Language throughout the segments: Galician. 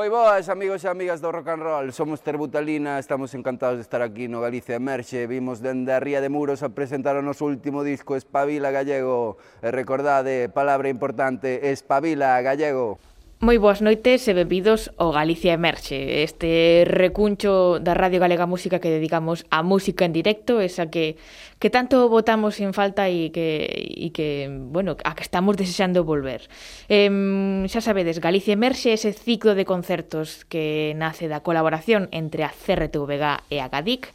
Moi boas, amigos e amigas do rock and roll. Somos Terbutalina, estamos encantados de estar aquí no Galicia Emerxe. Vimos dende a Ría de Muros a presentar o último disco Espabila Gallego. E recordade, palabra importante, Espabila Gallego. Moi boas noites e benvidos ao Galicia Emerxe, este recuncho da Radio Galega Música que dedicamos a música en directo, esa que, que tanto votamos en falta e que, e que bueno, a que estamos desexando volver. Eh, xa sabedes, Galicia Emerxe ese ciclo de concertos que nace da colaboración entre a CRTVG e a GADIC,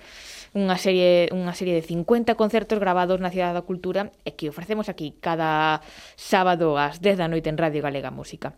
unha serie unha serie de 50 concertos grabados na Cidade da Cultura e que ofrecemos aquí cada sábado ás 10 da noite en Radio Galega Música.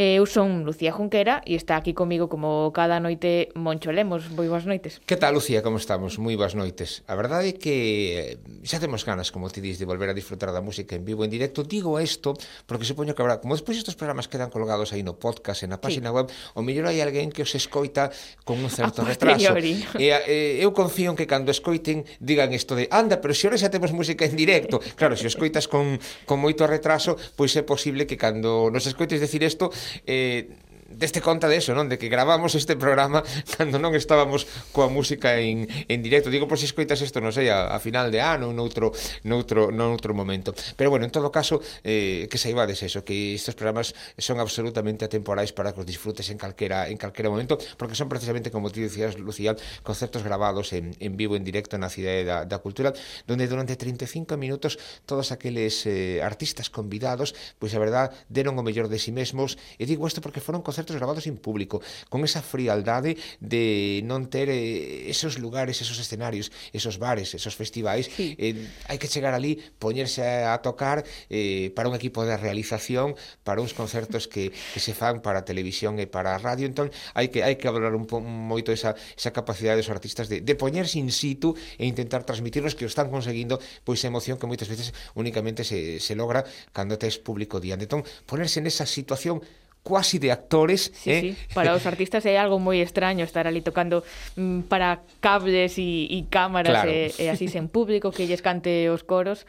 Eh, eu son Lucía Junquera e está aquí comigo como cada noite Moncho Lemos. Moi boas noites. Que tal, Lucía? Como estamos? Moi boas noites. A verdade é que eh, xa temos ganas, como ti dis, de volver a disfrutar da música en vivo, en directo. Digo isto porque supoño que habrá... Como despois estes programas quedan colgados aí no podcast, en a página sí. web, o mellor hai alguén que os escoita con un certo retraso. E, e, eu confío en que cando escoiten digan isto de anda, pero se ora xa temos música en directo. Claro, se escoitas con, con moito retraso, pois é posible que cando nos escoites decir isto eh, deste conta de eso, non? De que gravamos este programa cando non estábamos coa música en, en directo. Digo, pois escoitas isto, non sei, a, a final de ano, noutro, noutro, noutro momento. Pero bueno, en todo caso, eh, que saibades eso, que estes programas son absolutamente atemporais para que os disfrutes en calquera, en calquera momento, porque son precisamente, como ti decías, Lucía, concertos grabados en, en vivo, en directo, na Cidade da, da Cultura, donde durante 35 minutos todos aqueles eh, artistas convidados, pois a verdad, deron o mellor de si sí mesmos, e digo isto porque foron concertos concertos grabados en público, con esa frialdade de non ter eh, esos lugares, esos escenarios, esos bares, esos festivais. Sí. Eh, hai que chegar ali, poñerse a, a tocar eh, para un equipo de realización, para uns concertos que, que se fan para televisión e para radio. Entón, hai que hai que valorar un po, moito esa, esa capacidade dos artistas de, de poñerse in situ e intentar transmitirnos que o están conseguindo pois emoción que moitas veces únicamente se, se logra cando tes público diante. Entón, ponerse nesa situación cuasi de actores. Sí, ¿eh? sí. Para los artistas hay algo muy extraño estar ali tocando mm, para cables e, e cámaras claro. e, e así en público que lles cante os coros.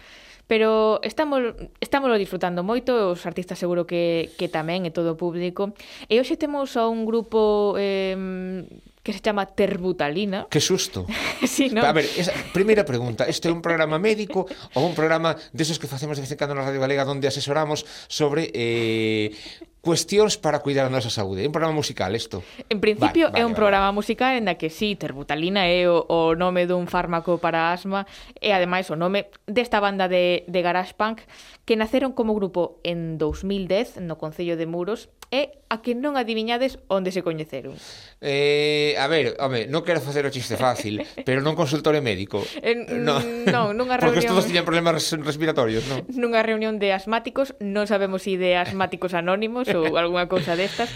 Pero estamos, estamos disfrutando moito, os artistas seguro que, que tamén e todo o público. E hoxe temos a un grupo eh, que se chama terbutalina. Que susto. sí, ¿no? A ver, esa, primeira pregunta, este é un programa médico ou un programa deses que facemos de vez en cando na Radio Galega onde asesoramos sobre eh, cuestións para cuidar a nosa saúde. É un programa musical isto? En principio vale, vale, é un programa vale. musical en da que sí, terbutalina é o, o nome dun fármaco para asma e ademais o nome desta banda de, de garage punk que naceron como grupo en 2010 no Concello de Muros e a que non adiviñades onde se coñeceron. Eh, a ver, home, non quero facer o chiste fácil, pero non consultore médico. En, no. non, nunha reunión... Porque todos tiñan problemas respiratorios, non? Nunha reunión de asmáticos, non sabemos se si de asmáticos anónimos ou algunha cousa destas,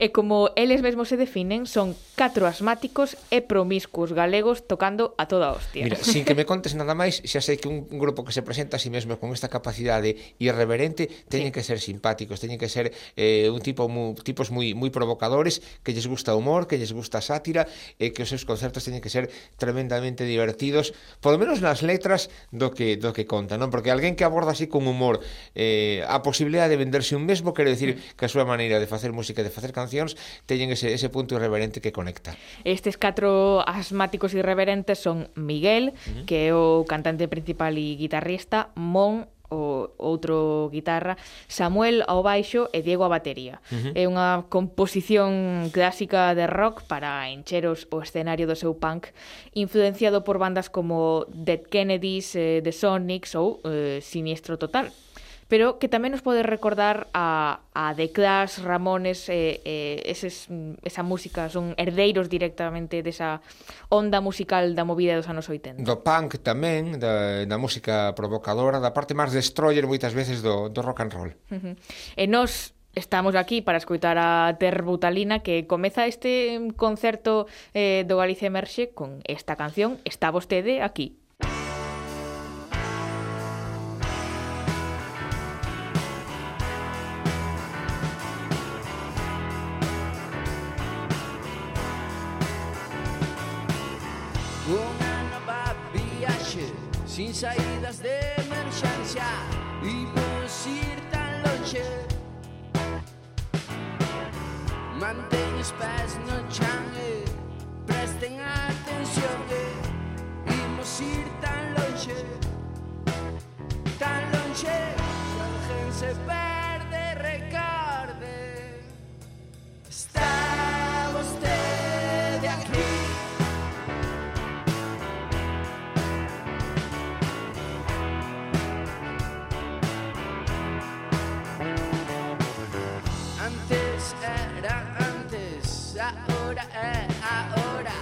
e como eles mesmos se definen, son catro asmáticos e promiscuos galegos tocando a toda hostia. Mira, sin que me contes nada máis, xa sei que un grupo que se presenta a si sí mesmo con esta capacidade irreverente, teñen sí. que ser simpáticos, teñen que ser eh, un tipo mu, tipos moi moi provocadores, que lles gusta o humor, que lles gusta a sátira, e eh, que os seus concertos teñen que ser tremendamente divertidos, polo menos nas letras do que do que conta, non? Porque alguén que aborda así con humor eh, a posibilidade de venderse un mesmo, quero decir mm. que a súa maneira de facer música, de facer cancións, teñen ese, ese punto irreverente que conecta. Estes catro asmáticos irreverentes son Miguel, uh -huh. que é o cantante principal e guitarrista, Mon, o outro guitarra, Samuel ao baixo e Diego a batería. Uh -huh. É unha composición clásica de rock para encher os, o escenario do seu punk, influenciado por bandas como Dead Kennedys, eh, The Sonics ou eh, Siniestro Total pero que tamén nos pode recordar a, a The Clash, Ramones, eh, eh, eses, mm, esa música, son herdeiros directamente desa onda musical da movida dos anos 80. Do punk tamén, da, da música provocadora, da parte máis destroyer moitas veces do, do rock and roll. Uh -huh. E nos Estamos aquí para escoitar a Ter Butalina que comeza este concerto eh, do Galicia Emerxe con esta canción Está vostede aquí. sin salidas de emergencia y puedes ir tan noche. Mantén paz, no changue, presten atención eh, que ir tan noche, tan noche, ahora, eh, ahora.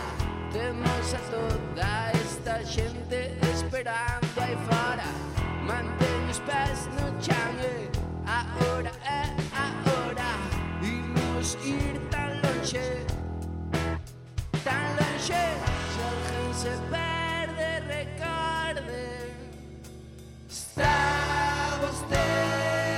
Vemos a toda esta gente esperando ahí fuera. Mantén los pies no ahora, eh, ahora. Y ir tan longe, tan longe. Sáljense verde, recuerden. Está usted.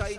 hay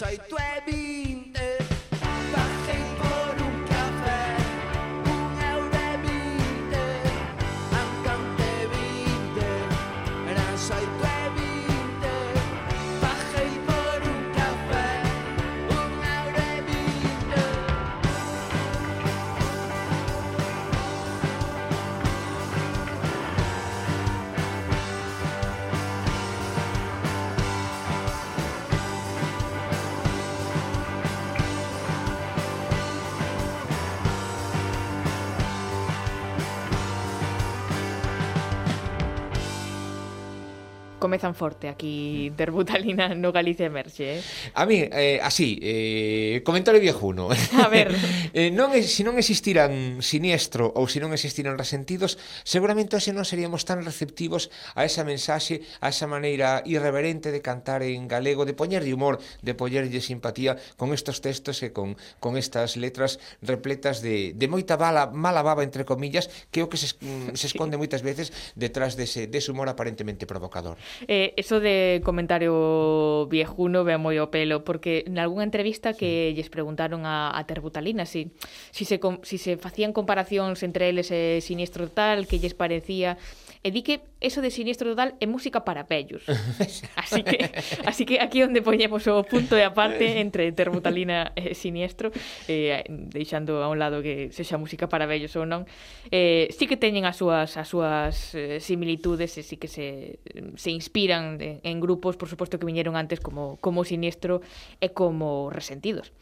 sai tu é bi. comezan forte aquí mm. Terbutalina no Galicia Emerxe. Eh? A mí, eh, así, eh, comentario viejuno. A ver. eh, non, se non existiran siniestro ou se non existiran resentidos, seguramente hoxe non seríamos tan receptivos a esa mensaxe, a esa maneira irreverente de cantar en galego, de poñerlle humor, de poñerlle simpatía con estos textos e con, con estas letras repletas de, de moita bala, mala baba, entre comillas, que é o que se, mm, se esconde moitas veces detrás dese, dese humor aparentemente provocador. Eh, eso de comentario viejuno ve moi o pelo, porque nalgúna entrevista que sí. lles preguntaron a, a Terbutalina si, si, se, si se facían comparacións entre eles e Siniestro tal, que lles parecía E di que eso de Siniestro Total é música para vellos. Así que así que aquí onde poñemos o punto e aparte entre termotalina e Siniestro, eh, deixando a un lado que sexa música para vellos ou non, eh, sí que teñen as súas as súas eh, similitudes e sí que se, se inspiran en grupos, por suposto, que viñeron antes como, como Siniestro e como Resentidos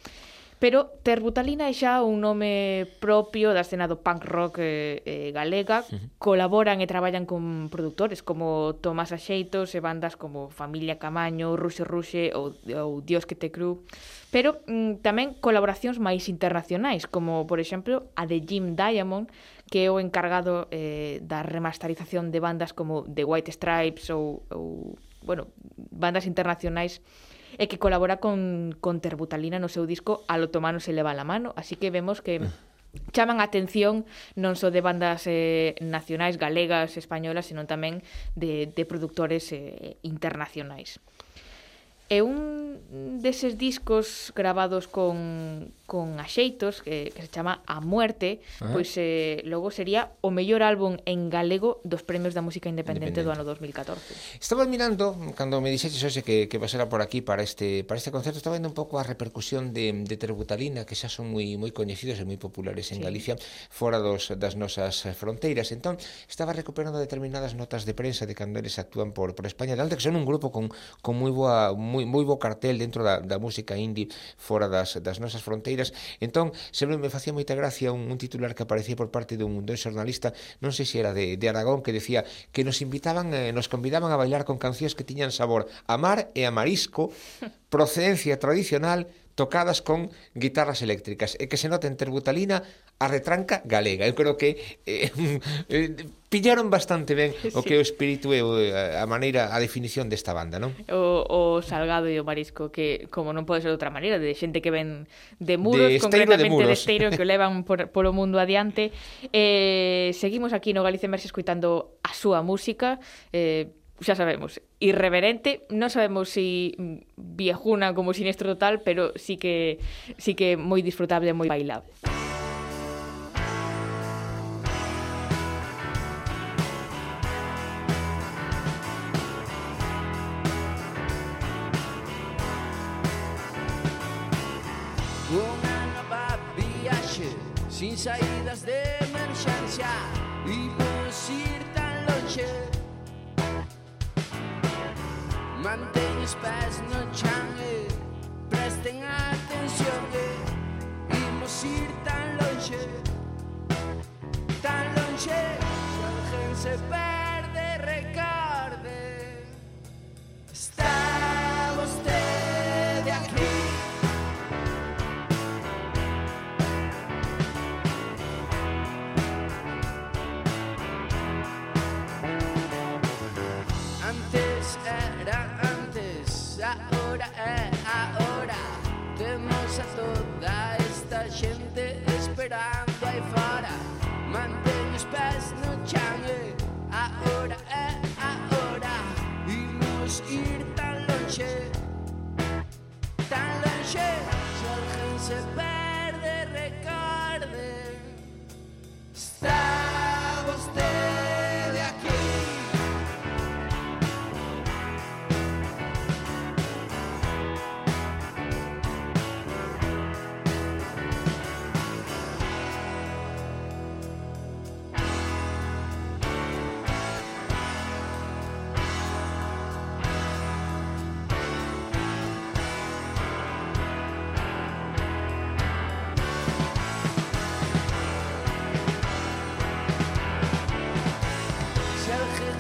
pero Terbutalina é xa un nome propio da escena do punk rock eh, eh, galega, uh -huh. colaboran e traballan con produtores como Tomás Axeitos e bandas como Familia Camaño, Ruxe Ruxe ou, ou Dios que te cru, pero mm, tamén colaboracións máis internacionais, como por exemplo a de Jim Diamond, que é o encargado eh, da remasterización de bandas como The White Stripes ou, ou bueno, bandas internacionais e que colabora con, con Terbutalina no seu disco Al otomano se leva la mano, así que vemos que mm. chaman a atención non só de bandas eh, nacionais, galegas, españolas, senón tamén de, de productores eh, internacionais. É un deses discos grabados con, con axeitos que, que se chama A Muerte, ah. pois eh, logo sería o mellor álbum en galego dos premios da música independente, independente. do ano 2014. Estaba mirando, cando me dixetes hoxe que, que pasara por aquí para este para este concerto, estaba vendo un pouco a repercusión de, de Terbutalina, que xa son moi moi coñecidos e moi populares en sí. Galicia, fora dos, das nosas fronteiras. Entón, estaba recuperando determinadas notas de prensa de cando eles actúan por, por España, de que son un grupo con, con moi boa moi moi, moi bo cartel dentro da, da música indie fora das, das nosas fronteiras. Entón sempre me facía moita gracia un, un titular que aparecía por parte dun, dun xornalista non sei se era de, de Aragón que decía que nos invitaban eh, nos convidaban a bailar con cancións que tiñan sabor a mar e a marisco procedencia tradicional tocadas con guitarras eléctricas. E que se noten terbutalina a retranca galega. Eu creo que eh, eh, pillaron bastante ben sí. o que é o espírito e a maneira a definición desta banda, non? O, o salgado e o marisco que como non pode ser de outra maneira, de xente que ven de muros, de concretamente de, muros. de esteiro que o levan por, polo mundo adiante. Eh, seguimos aquí no Galicia Merse escuitando a súa música, eh, xa sabemos, irreverente, non sabemos si viejuna como siniestro total, pero sí que sí que moi disfrutable, moi bailable. salidas de emergencia y no ir tan noche. Mantén paz, no changue, presten atención que íbamos ir tan noche, tan noche, se perde, recuerde, estamos usted. Eh, é a hora Temos a toda esta xente esperando aí fora Mantén os pés no chan e a hora é eh, a hora Imos ir tan longe Tan longe.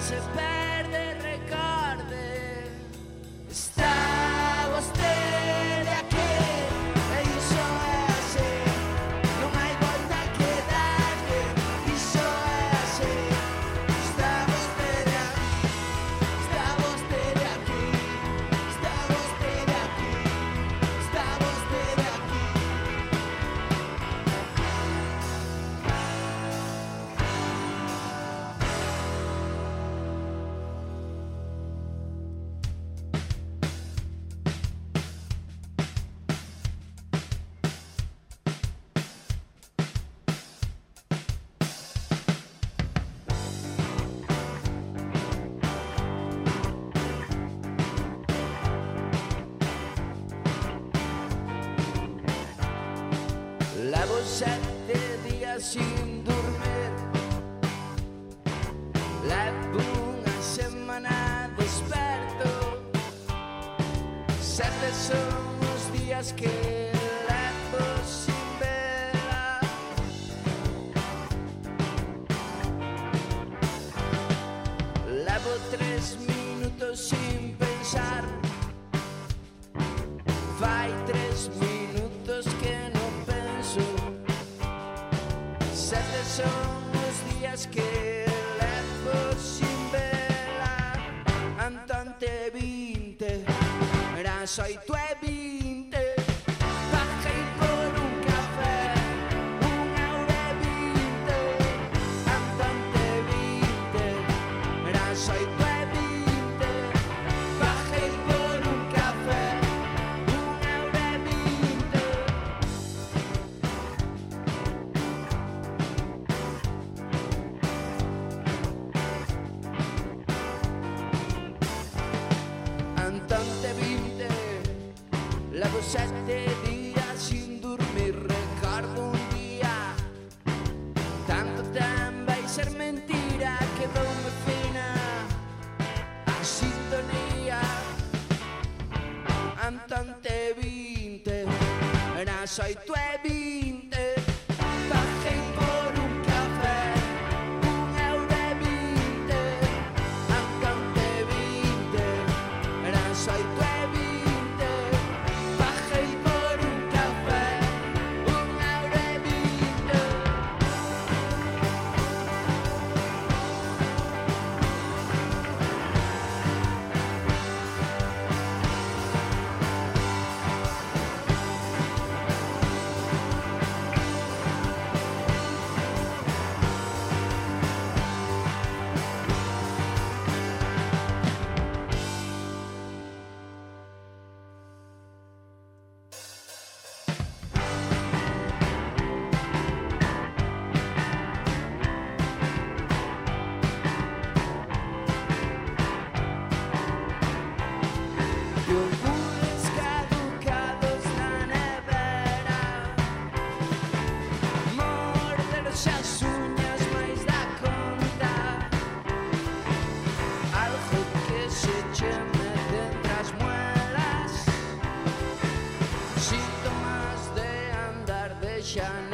separate. soy Síntomas de andar de xaneira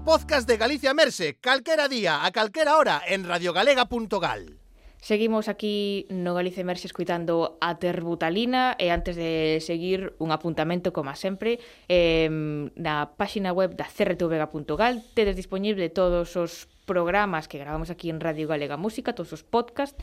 o podcast de Galicia Merse, calquera día, a calquera hora, en radiogalega.gal. Seguimos aquí no Galicia Merse escuitando a Terbutalina e antes de seguir un apuntamento como sempre eh, na páxina web da crtvega.gal tedes disponible todos os programas que gravamos aquí en Radio Galega Música, todos os podcasts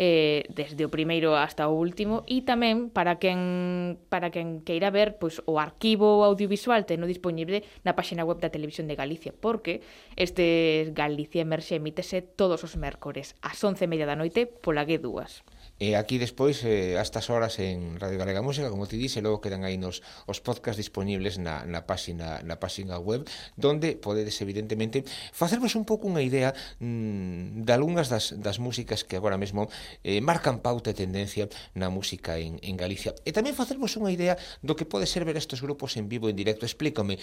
eh, desde o primeiro hasta o último e tamén para quen para quen queira ver pois o arquivo audiovisual teno disponible na páxina web da Televisión de Galicia porque este Galicia Emerxe emítese todos os mércores ás 11:30 da noite pola G2. E aquí despois eh, a estas horas en Radio Galega Música, como ti dixe, logo quedan aí nos os podcast disponibles na, na páxina na páxina web, donde podedes evidentemente facervos un pouco unha idea mmm, de algunhas das, das músicas que agora mesmo eh, marcan pauta e tendencia na música en, en Galicia. E tamén facervos unha idea do que pode ser ver estes grupos en vivo, en directo. Explícame,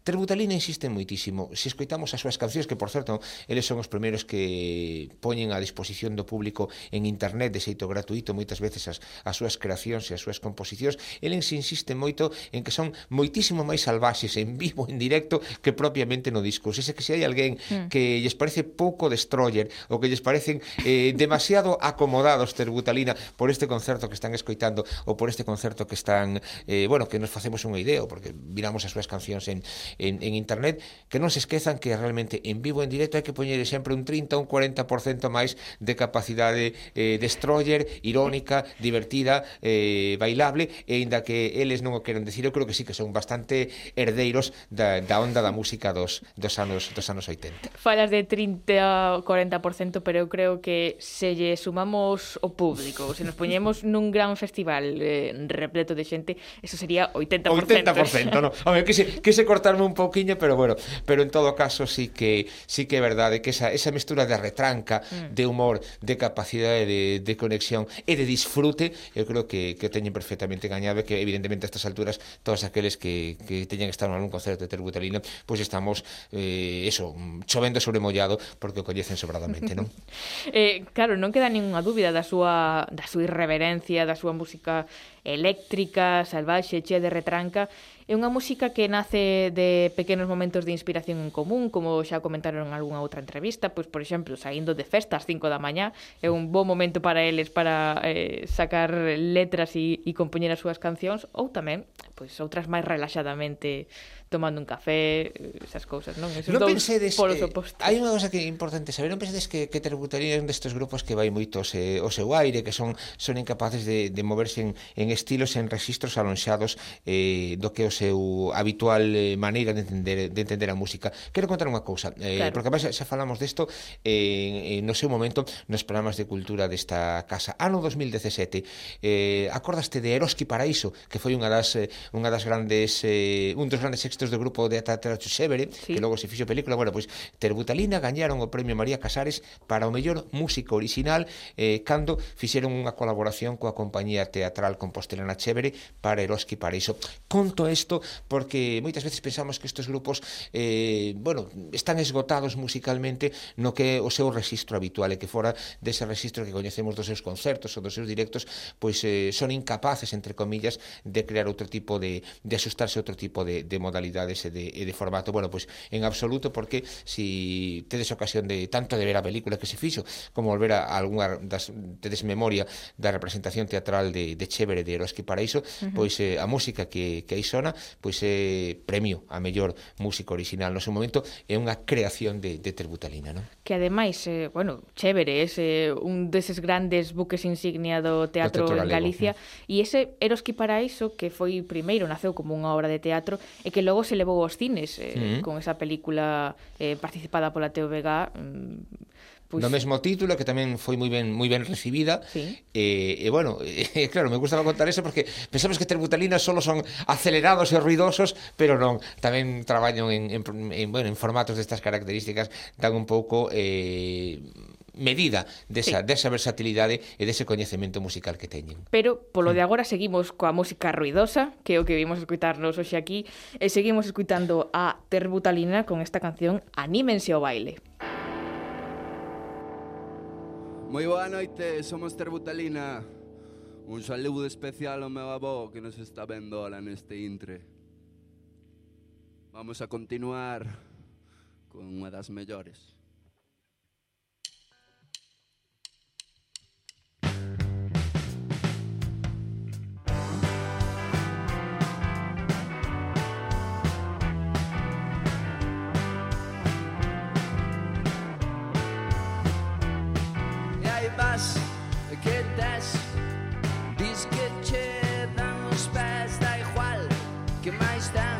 Terbutalina insiste moitísimo. Se escoitamos as súas cancións, que por certo, eles son os primeiros que poñen a disposición do público en internet de xeito gratuito moitas veces as, as súas creacións e as súas composicións, eles insisten moito en que son moitísimo máis salvaxes en vivo, en directo, que propiamente no disco. Se que se hai alguén mm. que lles parece pouco destroyer ou que lles parecen eh, demasiado acomodados Terbutalina por este concerto que están escoitando ou por este concerto que están, eh, bueno, que nos facemos unha idea, porque miramos as súas cancións en en, en internet, que non se esquezan que realmente en vivo, en directo, hai que poñer sempre un 30 un 40% máis de capacidade eh, destroyer, irónica, divertida, eh, bailable, e inda que eles non o queren decir, eu creo que sí que son bastante herdeiros da, da onda da música dos, dos anos dos anos 80. Falas de 30 ou 40%, pero eu creo que se lle sumamos o público, se nos poñemos nun gran festival eh, repleto de xente, eso sería 80%. 80%, no. Home, quise, quise cortarme Un pouquiño, pero bueno, pero en todo caso sí que sí que é verdade que esa, esa mestura de retranca, mm. de humor, de capacidade de, de conexión e de disfrute, eu creo que, que teñen perfectamente gañado que evidentemente a estas alturas todos aqueles que, que teñen que estar en algún concerto de Terbutalina, pois pues estamos eh, eso, chovendo sobre mollado porque o coñecen sobradamente, non? eh, claro, non queda ninguna dúbida da súa da súa irreverencia, da súa música eléctrica, salvaxe, che de retranca É unha música que nace de pequenos momentos de inspiración en común, como xa comentaron en algunha outra entrevista, pois por exemplo, saindo de festas 5 da mañá, é un bo momento para eles para eh, sacar letras e, e compoñer as súas cancións, ou tamén, pois outras máis relaxadamente tomando un café, esas cousas, non? Esos non pensedes, polos opostos. hai unha cosa que é importante saber, non pensedes que, que tributarían destes grupos que vai moito se, o seu aire, que son son incapaces de, de moverse en, en estilos, en registros alonxados eh, do que o seu habitual eh, maneira de entender, de entender a música. Quero contar unha cousa, eh, claro. porque además xa falamos desto eh, no seu momento nos programas de cultura desta casa. Ano 2017, eh, acordaste de Eroski Paraíso, que foi unha das, eh, unha das grandes, eh, un dos grandes éxitos do grupo de Teatro Severe, sí. que logo se fixo película, bueno, pois Terbutalina gañaron o premio María Casares para o mellor música original eh, cando fixeron unha colaboración coa compañía teatral compostelana Chévere para Eroski Paraíso. Conto isto porque moitas veces pensamos que estes grupos eh, bueno, están esgotados musicalmente no que o seu registro habitual e que fora dese registro que coñecemos dos seus concertos ou dos seus directos, pois eh, son incapaces, entre comillas, de crear outro tipo de, de asustarse a outro tipo de, de modalidades calidades e de, e de formato. Bueno, pois pues, en absoluto porque si tedes ocasión de tanto de ver a película que se fixo como volver a, a algunha das tedes memoria da representación teatral de, de Chévere de Eroski Paraíso, uh -huh. pois eh, a música que, que aí sona, pois é eh, premio a mellor música original no seu momento é unha creación de, de Terbutalina, non? Que ademais, eh, bueno, Chévere é eh, un deses grandes buques insignia do teatro, teatro en Galicia mm. e ese Eroski Paraíso que foi primeiro, naceu como unha obra de teatro e que logo logo se levou aos cines eh, uh -huh. con esa película eh, participada pola TVG mm, Pois... No mesmo título que tamén foi moi ben moi ben recibida. Sí. Eh, e eh, bueno, eh, claro, me gustaba contar eso porque pensamos que Terbutalina solo son acelerados e ruidosos, pero non, tamén traballan en, en, en bueno, en formatos destas características dan un pouco eh medida desa, sí. desa versatilidade e dese coñecemento musical que teñen. Pero polo de mm. agora seguimos coa música ruidosa, que é o que vimos escutarnos hoxe aquí, e seguimos escutando a Terbutalina con esta canción Anímense ao baile. Moi boa noite, somos Terbutalina. Un saludo especial ao meu avó que nos está vendo ahora neste intre. Vamos a continuar con unha das mellores. stand.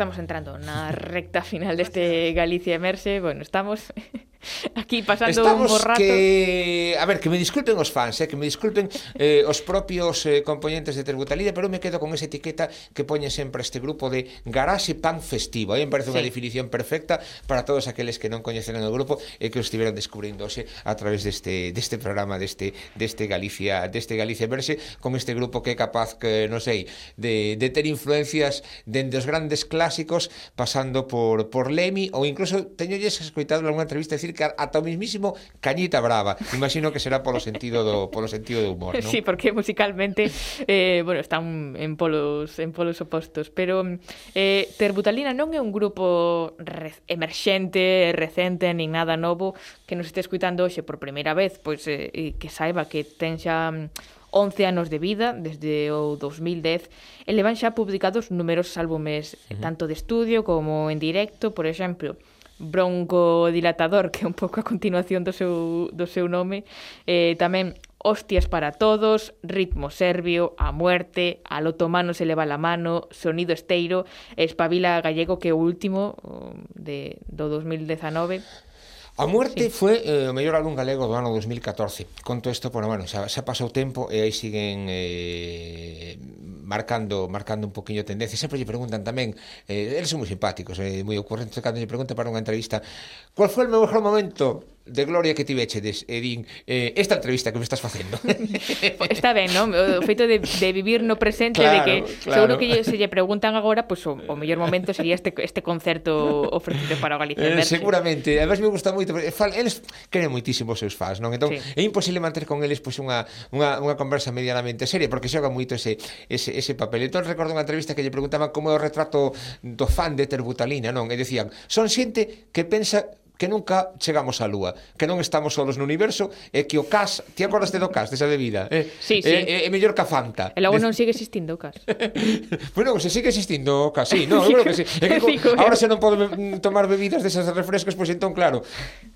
Estamos entrando na recta final deste Galicia Emerse. Bueno, estamos aquí pasando Estamos un borrato. que... A ver, que me disculpen os fans, eh, que me disculpen eh, os propios eh, componentes de Terbutalida, pero me quedo con esa etiqueta que poñe sempre este grupo de Garage Pan Festivo. Aí me parece sí. unha definición perfecta para todos aqueles que non coñecen o grupo e que os estiveran hoxe a través deste, deste programa, deste, deste Galicia, deste Galicia Verse, con este grupo que é capaz, que non sei, de, de ter influencias dende os grandes clásicos pasando por, por Lemi ou incluso teñolles escoitado en alguna entrevista decir que ata o mismísimo Cañita Brava. Imagino que será polo sentido do polo sentido do humor, non? Sí, porque musicalmente eh, bueno, están en polos en polos opostos, pero eh, Terbutalina non é un grupo re emerxente, recente, nin nada novo que nos este escuitando hoxe por primeira vez, pois eh, que saiba que ten xa mm, 11 anos de vida desde o 2010 e levan xa publicados numerosos álbumes uh -huh. tanto de estudio como en directo, por exemplo broncodilatador, que é un pouco a continuación do seu, do seu nome, eh, tamén Hostias para todos, ritmo serbio, a muerte, al otomano se leva la mano, sonido esteiro, espabila gallego que é o último um, de, do 2019. A muerte sí. foi eh, o mellor álbum galego do ano 2014. Conto isto, bueno, bueno, xa, xa pasou tempo e aí siguen eh, marcando marcando un poquinho tendencia. Sempre lle preguntan tamén, eh, eles son moi simpáticos, eh, moi ocurrentes, cando lle preguntan para unha entrevista, "Cuál foi o mellor momento de gloria que tivechedes e din eh, esta entrevista que me estás facendo. Está ben, non? O feito de, de vivir no presente claro, de que claro. seguro que se lle preguntan agora, pois pues, o, o mellor momento sería este este concerto ofrecido para o Galicia eh, Seguramente. Además me gusta moito, fal, eles queren moitísimo os seus fans, non? Entón sí. é imposible manter con eles pois pues, unha, unha, unha conversa medianamente seria porque xoga moito ese, ese, ese papel. Entón recordo unha entrevista que lle preguntaban como é o retrato do fan de Terbutalina, non? E decían, son xente que pensa que nunca chegamos á Lúa, que non estamos solos no universo, e que o cas, ti acordaste do cas, desa bebida? Eh, sí, sí. É, é, é mellor que a Fanta. E logo non sigue existindo o cas. bueno, se sigue existindo o cas, sí, no, eu creo que sí. É que co, ahora se non podo mm, tomar bebidas desas refrescos, pois pues, entón, claro,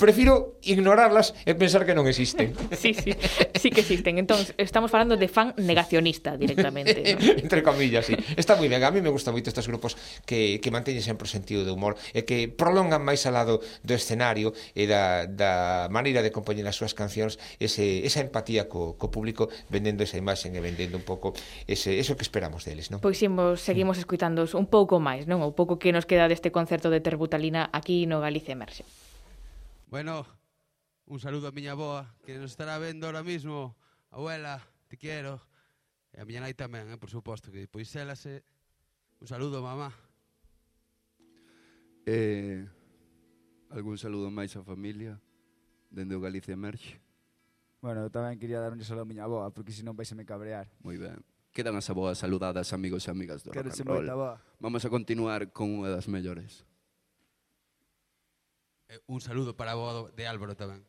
prefiro ignorarlas e pensar que non existen. sí, sí, sí que existen. Entón, estamos falando de fan negacionista directamente. ¿no? Entre comillas, sí. Está moi ben, a mí me gusta moito estes grupos que, que manteñen sempre o sentido de humor e que prolongan máis alado do escenario escenario e da, da maneira de compoñer as súas cancións ese, esa empatía co, co público vendendo esa imaxe e vendendo un pouco ese, eso que esperamos deles, non? Pois imos, seguimos escuitándos un pouco máis, non? O pouco que nos queda deste concerto de Terbutalina aquí no Galicia Emerxe. Bueno, un saludo a miña boa que nos estará vendo ahora mismo. Abuela, te quero. E a miña nai tamén, eh, por suposto, que pois élase. Un saludo, mamá. Eh, Algún saludo máis á familia dende o Galicia Merche? Bueno, eu tamén quería dar un saludo a miña aboa, porque senón vais a me cabrear. Moi ben. Quedan as aboas saludadas, amigos e amigas do Quero rock and roll. Vamos a continuar con unha das mellores. Eh, un saludo para a aboa de Álvaro tamén.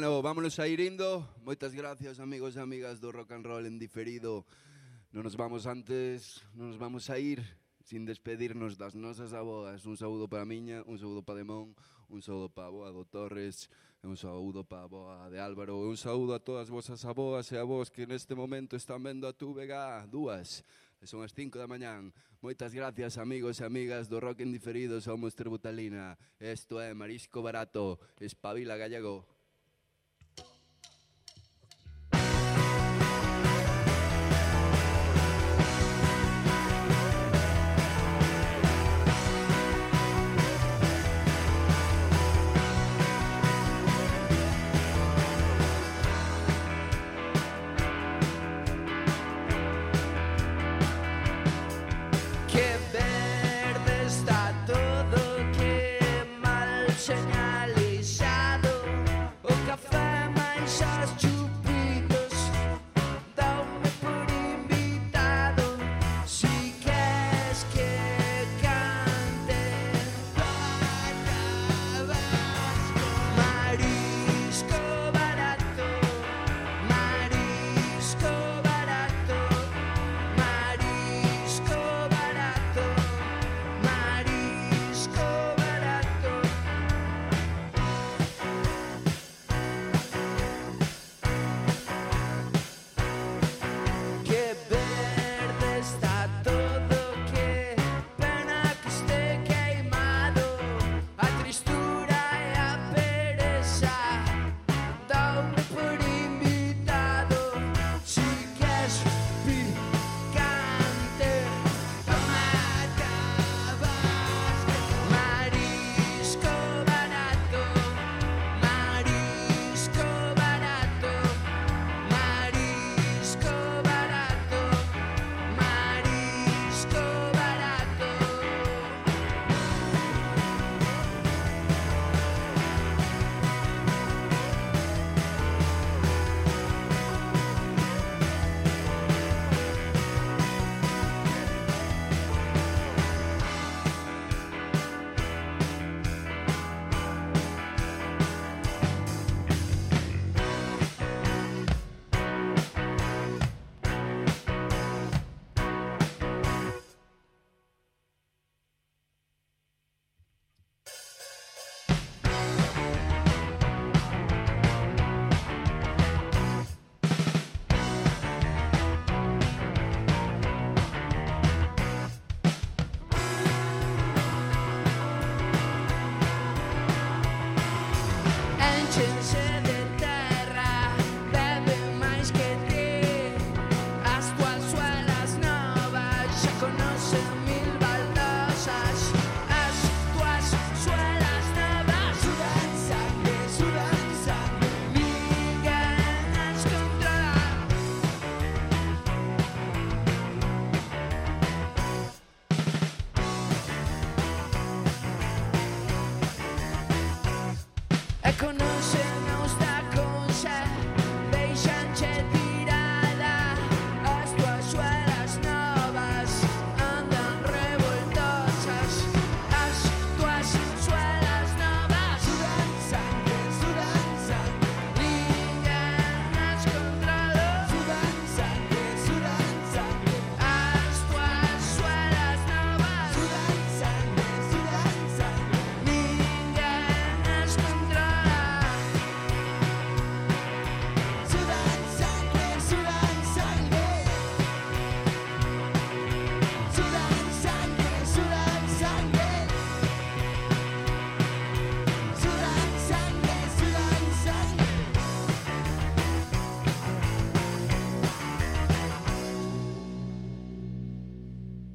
Bueno, vámonos a ir indo Moitas gracias amigos e amigas do rock and roll en diferido Non nos vamos antes, non nos vamos a ir Sin despedirnos das nosas aboas Un saúdo para miña, un saúdo para Demón Un saúdo para a boa do Torres Un saúdo para a boa de Álvaro Un saúdo a todas vosas aboas e avós Que neste momento están vendo a tu vega Dúas son as 5 da mañán. Moitas gracias, amigos e amigas do Rock en Diferido. Somos Tributalina. Esto é Marisco Barato. Espabila Gallego.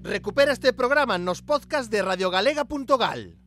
Recupera este programa en los podcasts de radiogalega.gal.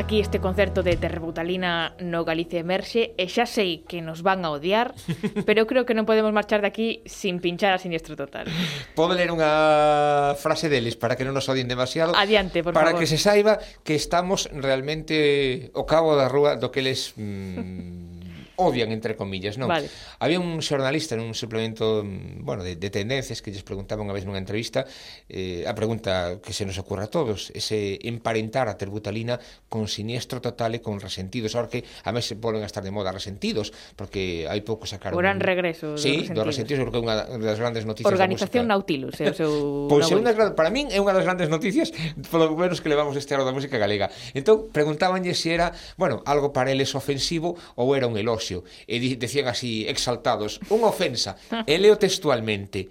Ata aquí este concerto de Terrebutalina no Galicia Emerxe e xa sei que nos van a odiar, pero creo que non podemos marchar de aquí sin pinchar a Siniestro Total. Podo ler unha frase deles para que non nos odien demasiado. Adiante, por para favor. Que se saiba que estamos realmente o cabo da rúa do que eles mm, odian, entre comillas, non? Vale. Había un xornalista nun suplemento, mm, bueno, de, de tendencias que lles preguntaba unha vez nunha entrevista eh, a pregunta que se nos ocurra a todos, ese emparentar a terbutalina con siniestro total e con resentidos, ahora que a mes volven a estar de moda resentidos, porque hai pouco sacaron... O gran regreso sí, dos resentidos. dos resentidos, creo que é unha das grandes noticias Organización da música. Nautilus, é o seu... Pois pues é unha, para min é unha das grandes noticias, polo menos que levamos este ano da música galega. Entón, preguntábanlle se si era, bueno, algo para eles ofensivo ou era un eloxio Ambrosio, e decían así, exaltados, unha ofensa, e leo textualmente,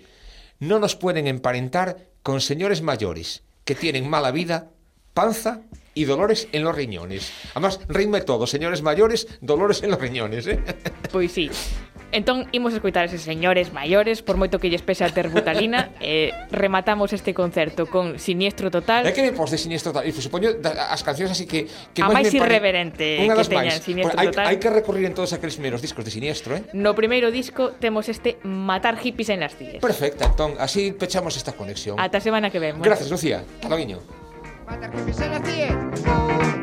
non nos pueden emparentar con señores mayores que tienen mala vida, panza y dolores en los riñones. Además, rime todo, señores mayores, dolores en los riñones. ¿eh? Pois sí. Entón, imos escoitar eses señores maiores, por moito que lles pese a ter butalina, e rematamos este concerto con Siniestro Total. É que me pos de Siniestro Total, e supoño da, as cancións así que... que a máis irreverente que teñan Siniestro pues, Total. Hai, que recorrer en todos aqueles primeiros discos de Siniestro, eh? No primeiro disco temos este Matar hippies en las ties. Perfecta, entón, así pechamos esta conexión. Ata semana que vemos. Gracias, Lucía. Hasta logo, Matar hippies en las ties.